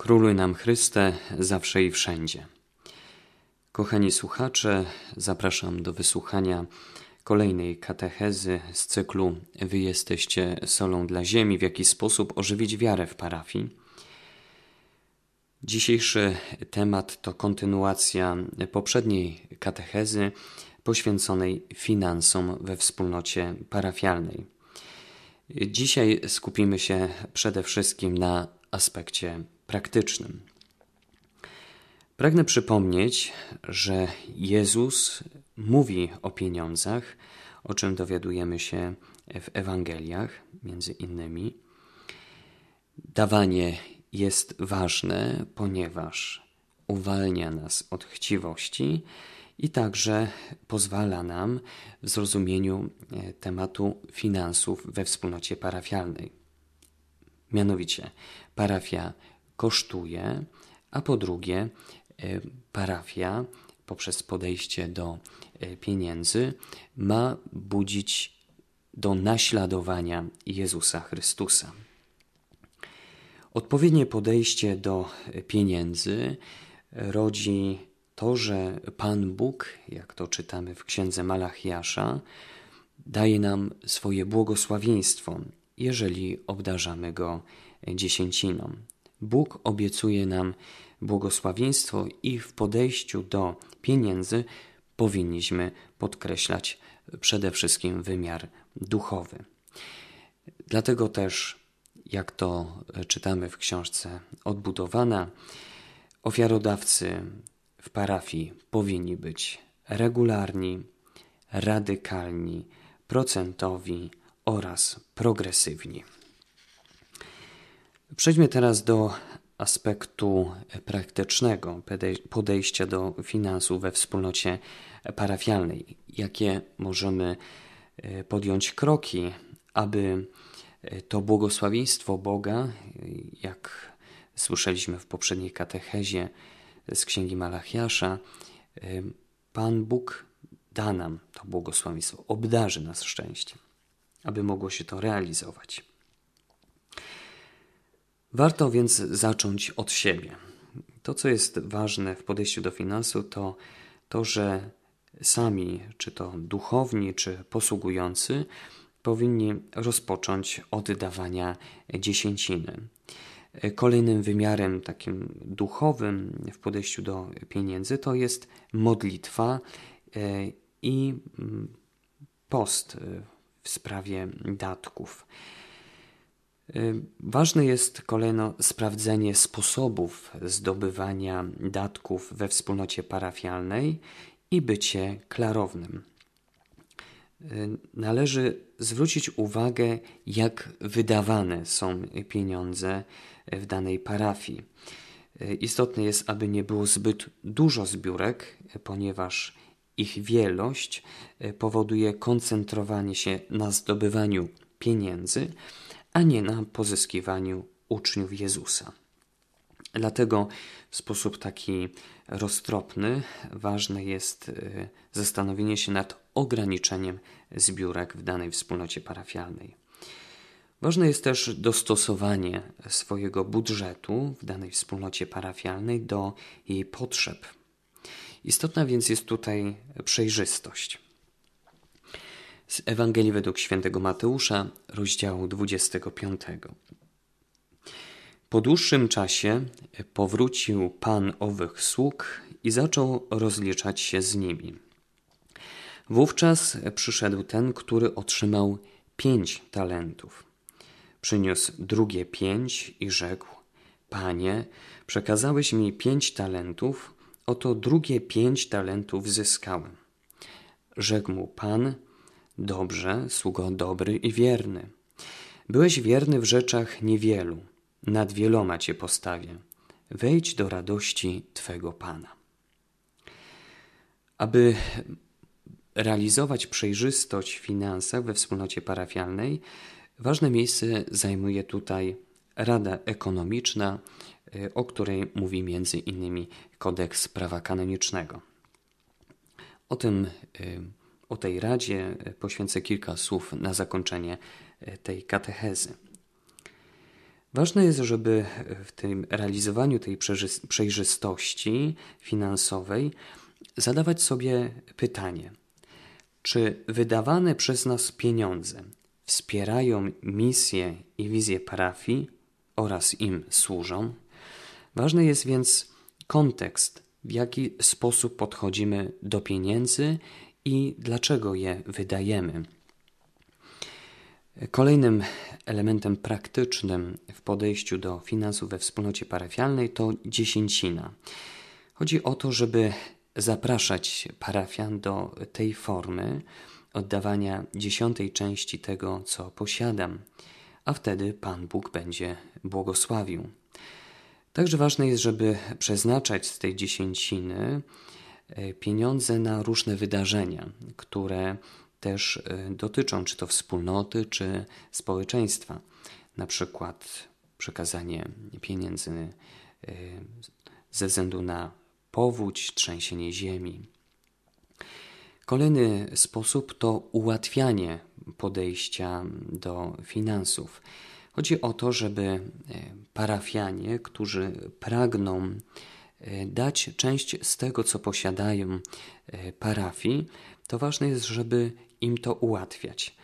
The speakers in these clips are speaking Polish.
Króluj nam Chryste, zawsze i wszędzie. Kochani słuchacze, zapraszam do wysłuchania kolejnej katechezy z cyklu Wy jesteście solą dla ziemi, w jaki sposób ożywić wiarę w parafii. Dzisiejszy temat to kontynuacja poprzedniej katechezy poświęconej finansom we wspólnocie parafialnej. Dzisiaj skupimy się przede wszystkim na aspekcie praktycznym. Pragnę przypomnieć, że Jezus mówi o pieniądzach, o czym dowiadujemy się w Ewangeliach, między innymi. Dawanie jest ważne, ponieważ uwalnia nas od chciwości i także pozwala nam w zrozumieniu e, tematu finansów we wspólnocie parafialnej. Mianowicie, parafia kosztuje, a po drugie, e, parafia poprzez podejście do e, pieniędzy ma budzić do naśladowania Jezusa Chrystusa. Odpowiednie podejście do pieniędzy rodzi to, że Pan Bóg, jak to czytamy w księdze Malachiasza, daje nam swoje błogosławieństwo, jeżeli obdarzamy go dziesięciną. Bóg obiecuje nam błogosławieństwo i w podejściu do pieniędzy powinniśmy podkreślać przede wszystkim wymiar duchowy. Dlatego też, jak to czytamy w książce Odbudowana, ofiarodawcy w parafii powinni być regularni, radykalni, procentowi oraz progresywni. Przejdźmy teraz do aspektu praktycznego podejścia do finansów we wspólnocie parafialnej. Jakie możemy e, podjąć kroki, aby e, to błogosławieństwo Boga, jak słyszeliśmy w poprzedniej katechezie z księgi Malachiasza, e, Pan Bóg da nam to błogosławieństwo, obdarzy nas szczęściem, aby mogło się to realizować. Warto więc zacząć od siebie. To, co jest ważne w podejściu do finansu, to to, że sami, czy to duchowni, czy posługujący, powinni rozpocząć od dawania dziesięciny. Kolejnym wymiarem takim duchowym w podejściu do pieniędzy to jest modlitwa e, i mm, post w sprawie datków. Y, ważne jest kolejno sprawdzenie sposobów zdobywania datków we wspólnocie parafialnej i bycie klarownym. Y, należy zwrócić uwagę, jak wydawane są pieniądze w danej parafii. Y, istotne jest, aby nie było zbyt dużo zbiórek, ponieważ ich wielość powoduje koncentrowanie się na zdobywaniu pieniędzy, a nie na pozyskiwaniu uczniów Jezusa. Dlatego w sposób taki roztropny ważne jest y, zastanowienie się nad ograniczeniem zbiórek w danej wspólnocie parafialnej. Ważne jest też dostosowanie swojego budżetu w danej wspólnocie parafialnej do jej potrzeb. Istotna więc jest tutaj przejrzystość. Z Ewangelii według świętego Mateusza, rozdziału 25. Po dłuższym czasie powrócił pan owych sług i zaczął rozliczać się z nimi. Wówczas przyszedł ten, który otrzymał pięć talentów. Przyniósł drugie pięć i rzekł: Panie, przekazałeś mi pięć talentów, oto drugie pięć talentów zyskałem. Rzekł mu pan: Dobrze, sługo dobry i wierny. Byłeś wierny w rzeczach niewielu, nad wieloma cię postawię. Wejdź do radości Twego Pana. Aby realizować przejrzystość w finansach we wspólnocie parafialnej, ważne miejsce zajmuje tutaj Rada Ekonomiczna, y, o której mówi między innymi kodeks prawa kanonicznego. O tym y, o tej radzie poświęcę kilka słów na zakończenie e, tej katechezy. Ważne jest, żeby w tym realizowaniu tej przejrzystości finansowej zadawać sobie pytanie, czy wydawane przez nas pieniądze wspierają misję i wizję parafii oraz im służą? Ważny jest więc kontekst, w jaki sposób podchodzimy do pieniędzy i dlaczego je wydajemy. Kolejnym elementem praktycznym w podejściu do finansów we wspólnocie parafialnej to dziesięcina. Chodzi o to, żeby zapraszać parafian do tej formy oddawania dziesiątej części tego, co posiadam, a wtedy Pan Bóg będzie błogosławił. Także ważne jest, żeby przeznaczać z tej dziesięciny pieniądze na różne wydarzenia, które też e, dotyczą czy to wspólnoty, czy społeczeństwa. Na przykład przekazanie pieniędzy e, ze względu na powódź, trzęsienie ziemi. Kolejny sposób to ułatwianie podejścia do finansów. Chodzi o to, żeby e, parafianie, którzy pragną dać część z tego, co posiadają parafii, to ważne jest, żeby im to ułatwiać.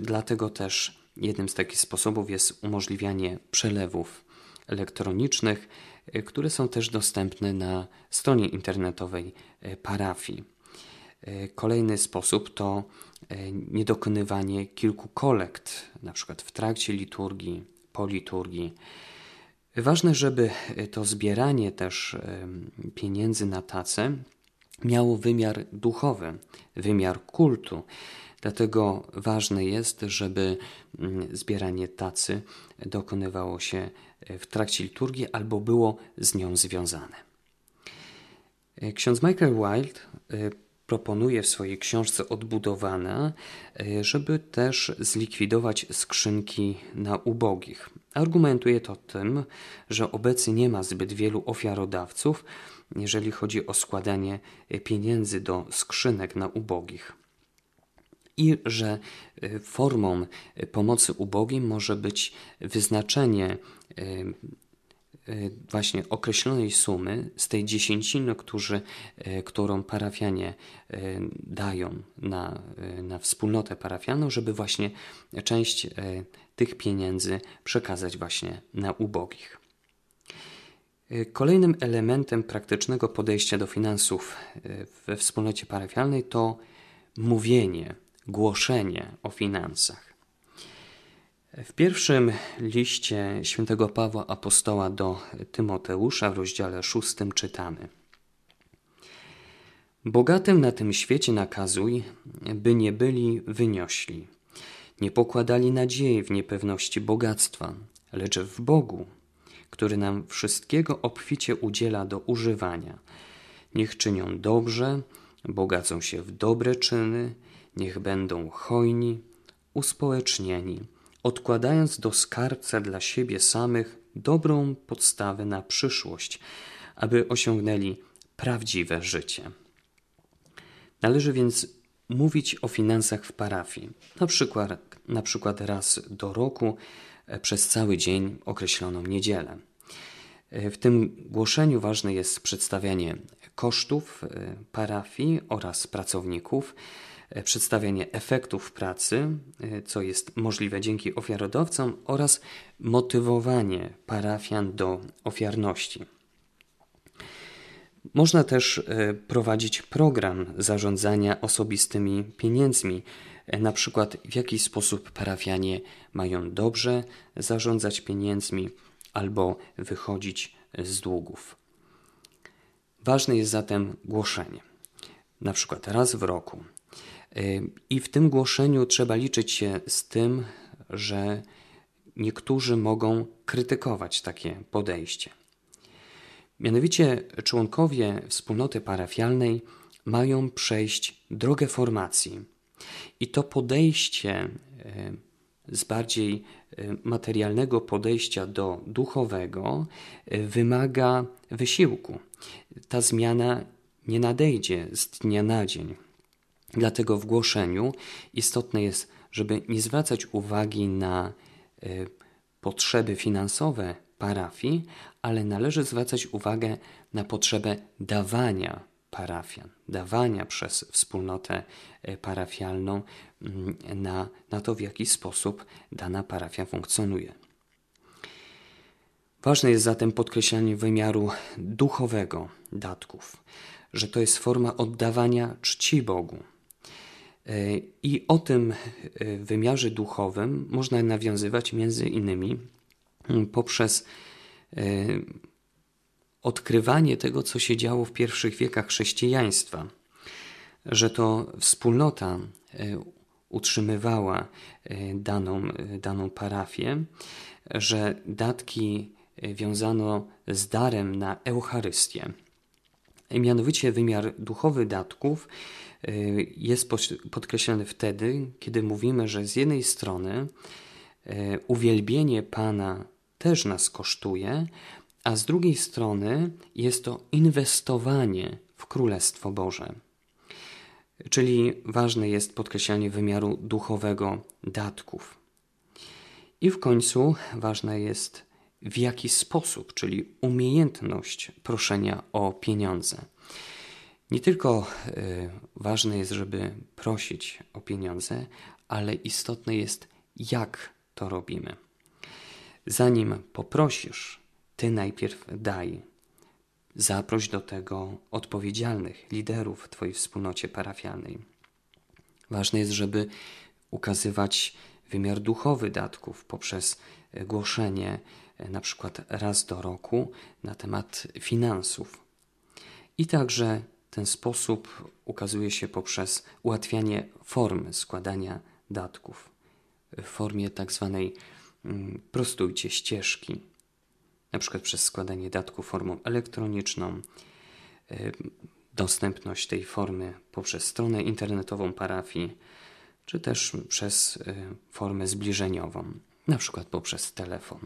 Dlatego też jednym z takich sposobów jest umożliwianie przelewów elektronicznych, e, które są też dostępne na stronie internetowej e, parafii. E, kolejny sposób to niedokonywanie kilku kolekt, na przykład w trakcie liturgii, po liturgii. Ważne, żeby to zbieranie też pieniędzy na tacę miało wymiar duchowy, wymiar kultu. Dlatego ważne jest, żeby mm, zbieranie tacy dokonywało się e, w trakcie liturgii albo było z nią związane. E, ksiądz Michael Wilde e, proponuje w swojej książce Odbudowana, żeby też zlikwidować skrzynki na ubogich. Argumentuje to tym, że obecnie nie ma zbyt wielu ofiarodawców, jeżeli chodzi o składanie pieniędzy do skrzynek na ubogich. I że e, formą pomocy ubogim może być wyznaczenie e, e, właśnie określonej sumy z tej dziesięciny, którzy, którą parafianie dają na, na wspólnotę parafianą, żeby właśnie część tych pieniędzy przekazać właśnie na ubogich. Kolejnym elementem praktycznego podejścia do finansów we wspólnocie parafialnej to mówienie, głoszenie o finansach. W pierwszym liście świętego Pawła Apostoła do Tymoteusza w rozdziale szóstym czytamy Bogatym na tym świecie nakazuj, by nie byli wyniośli, nie pokładali nadziei w niepewności bogactwa, lecz w Bogu, który nam wszystkiego obficie udziela do używania. Niech czynią dobrze, bogacą się w dobre czyny, niech będą hojni, uspołecznieni, odkładając do skarbca dla siebie samych dobrą podstawę na przyszłość, aby osiągnęli prawdziwe życie. Należy więc mówić o finansach w parafii, na przykład, na przykład raz do roku, E, przez cały dzień określoną niedzielę. E, w tym głoszeniu ważne jest przedstawianie kosztów e, parafii oraz pracowników, przedstawianie efektów pracy, co jest możliwe dzięki ofiarodawcom, oraz motywowanie parafian do ofiarności. Można też prowadzić program zarządzania osobistymi pieniędzmi, na przykład w jaki sposób parafianie mają dobrze zarządzać pieniędzmi albo wychodzić z długów. Ważne jest zatem głoszenie, na przykład raz w roku. I w tym głoszeniu trzeba liczyć się z tym, że niektórzy mogą krytykować takie podejście. Mianowicie członkowie wspólnoty parafialnej mają przejść drogę formacji, i to podejście e, z bardziej e, materialnego podejścia do duchowego e, wymaga wysiłku. Ta zmiana nie nadejdzie z dnia na dzień. Dlatego w głoszeniu istotne jest, żeby nie zwracać uwagi na potrzeby finansowe parafii, ale należy zwracać uwagę na potrzebę dawania parafian, dawania przez wspólnotę e, parafialną mm, na, na to, w jaki sposób dana parafia funkcjonuje. Ważne jest zatem podkreślanie wymiaru duchowego datków, że to jest forma oddawania czci Bogu. E, I o tym e, wymiarze duchowym można nawiązywać między innymi mm, poprzez odkrywanie tego, co się działo w pierwszych wiekach chrześcijaństwa, że to wspólnota utrzymywała daną, daną parafię, że datki wiązano z darem na Eucharystię. Mianowicie wymiar duchowy datków jest podkreślony wtedy, kiedy mówimy, że z jednej strony uwielbienie Pana też nas kosztuje, a z drugiej strony jest to inwestowanie w Królestwo Boże. Czyli ważne jest podkreślanie wymiaru duchowego datków. I w końcu ważne jest w jaki sposób, czyli umiejętność proszenia o pieniądze. Nie tylko y, ważne jest, żeby prosić o pieniądze, ale istotne jest, jak to robimy. Zanim poprosisz, ty najpierw daj. Zaproś do tego odpowiedzialnych liderów w Twojej wspólnocie parafialnej. Ważne jest, żeby ukazywać wymiar duchowy datków poprzez głoszenie na przykład raz do roku na temat finansów. I także ten sposób ukazuje się poprzez ułatwianie formy składania datków w formie tak zwanej mm, prostujcie ścieżki, przykład przez składanie datków formą elektroniczną, y, dostępność tej formy poprzez stronę internetową parafii, czy też przez y, formę zbliżeniową, przykład poprzez telefon.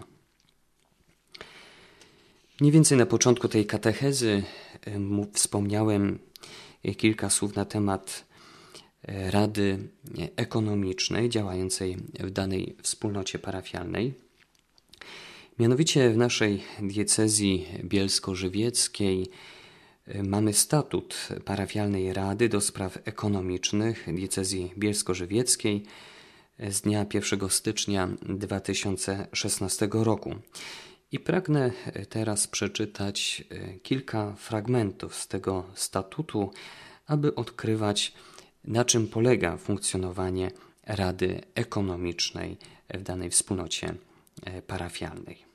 Mniej więcej na początku tej katechezy wspomniałem kilka słów na temat e, Rady Ekonomicznej działającej w danej wspólnocie parafialnej. Mianowicie w naszej diecezji bielsko-żywieckiej e, mamy statut parafialnej Rady do spraw ekonomicznych diecezji bielsko-żywieckiej z dnia 1 stycznia 2016 roku. I pragnę e, teraz przeczytać kilka fragmentów z tego statutu, aby odkrywać, na czym polega funkcjonowanie Rady Ekonomicznej w danej wspólnocie parafialnej.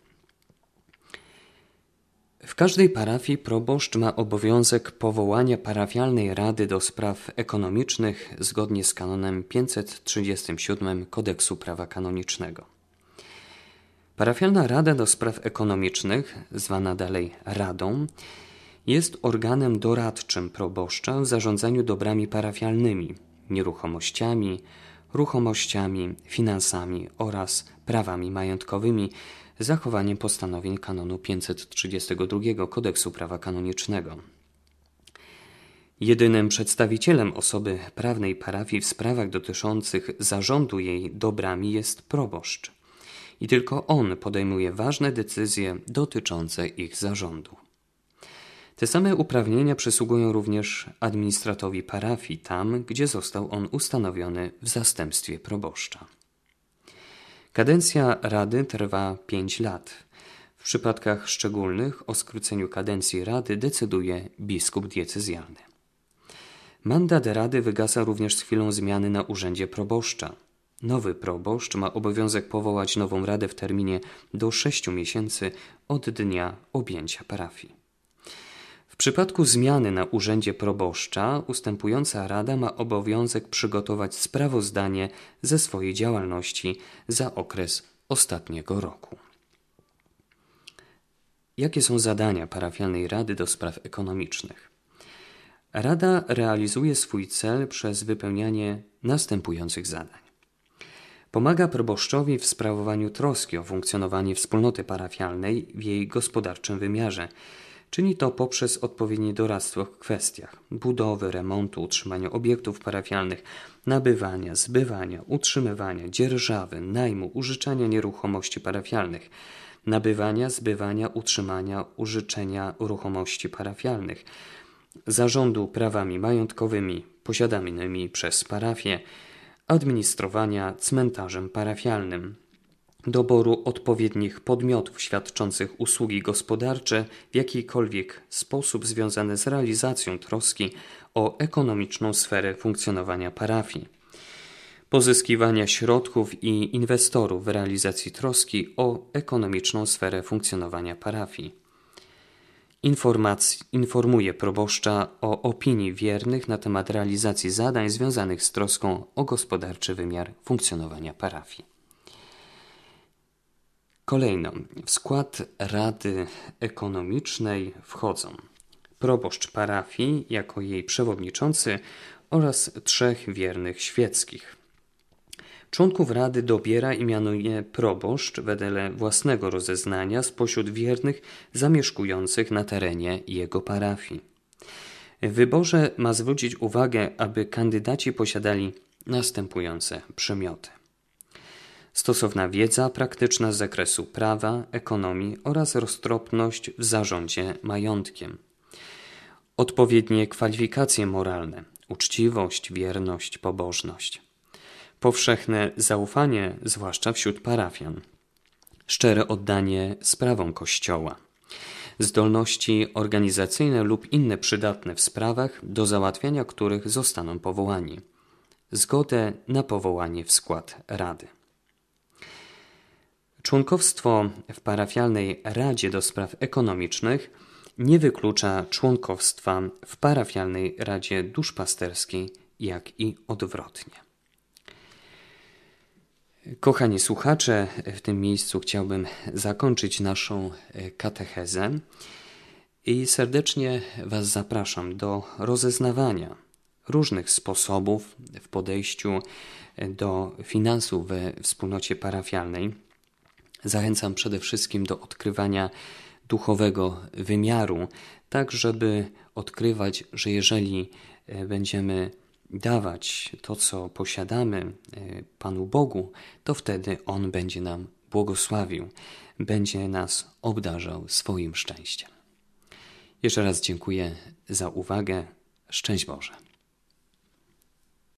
W każdej parafii proboszcz ma obowiązek powołania parafialnej rady do spraw ekonomicznych zgodnie z kanonem 537 Kodeksu Prawa Kanonicznego. Parafialna Rada do Spraw Ekonomicznych, zwana dalej Radą, jest organem doradczym proboszcza w zarządzaniu dobrami parafialnymi, nieruchomościami, ruchomościami, finansami oraz prawami majątkowymi z zachowaniem postanowień kanonu 532 Kodeksu Prawa Kanonicznego. Jedynym przedstawicielem osoby prawnej parafii w sprawach dotyczących zarządu jej dobrami jest proboszcz i tylko on podejmuje ważne decyzje dotyczące ich zarządu. Te same uprawnienia przysługują również administratowi parafii tam, gdzie został on ustanowiony w zastępstwie proboszcza. Kadencja Rady trwa 5 lat. W przypadkach szczególnych o skróceniu kadencji Rady decyduje biskup diecezjalny. Mandat Rady wygasa również z chwilą zmiany na urzędzie proboszcza. Nowy proboszcz ma obowiązek powołać nową radę w terminie do sześciu miesięcy od dnia objęcia parafii. Przypadku zmiany na urzędzie proboszcza ustępująca rada ma obowiązek przygotować sprawozdanie ze swojej działalności za okres ostatniego roku. Jakie są zadania parafialnej Rady do Spraw Ekonomicznych? Rada realizuje swój cel przez wypełnianie następujących zadań. Pomaga proboszczowi w sprawowaniu troski o funkcjonowanie wspólnoty parafialnej w jej gospodarczym wymiarze, Czyni to poprzez odpowiednie doradztwo w kwestiach budowy, remontu, utrzymania obiektów parafialnych, nabywania, zbywania, utrzymywania, dzierżawy, najmu, użyczania nieruchomości parafialnych, nabywania, zbywania, utrzymania, użyczenia ruchomości parafialnych, zarządu prawami majątkowymi posiadanymi przez parafię, administrowania cmentarzem parafialnym, doboru odpowiednich podmiotów świadczących usługi gospodarcze w jakikolwiek sposób związane z realizacją troski o ekonomiczną sferę funkcjonowania parafii, pozyskiwania środków i inwestorów w realizacji troski o ekonomiczną sferę funkcjonowania parafii. Informacji, informuje proboszcza o opinii wiernych na temat realizacji zadań związanych z troską o gospodarczy wymiar funkcjonowania parafii. Kolejno, w skład Rady Ekonomicznej wchodzą proboszcz parafii jako jej przewodniczący oraz trzech wiernych świeckich. Członków Rady dobiera i mianuje proboszcz wedle własnego rozeznania spośród wiernych zamieszkujących na terenie jego parafii. W wyborze ma zwrócić uwagę, aby kandydaci posiadali następujące przymioty stosowna wiedza praktyczna z zakresu prawa, ekonomii oraz roztropność w zarządzie majątkiem. Odpowiednie kwalifikacje moralne, uczciwość, wierność, pobożność. Powszechne zaufanie, zwłaszcza wśród parafian. Szczere oddanie sprawom Kościoła. Zdolności organizacyjne lub inne przydatne w sprawach, do załatwiania których zostaną powołani. Zgodę na powołanie w skład Rady. Członkowstwo w parafialnej Radzie do Spraw Ekonomicznych nie wyklucza członkowstwa w parafialnej Radzie Duszpasterskiej, jak i odwrotnie. Kochani słuchacze, w tym miejscu chciałbym zakończyć naszą e, katechezę i serdecznie Was zapraszam do rozeznawania różnych sposobów w podejściu do finansów we wspólnocie parafialnej Zachęcam przede wszystkim do odkrywania duchowego wymiaru, tak żeby odkrywać, że jeżeli e, będziemy dawać to, co posiadamy e, Panu Bogu, to wtedy On będzie nam błogosławił, będzie nas obdarzał swoim szczęściem. Jeszcze raz dziękuję za uwagę. Szczęść Boże.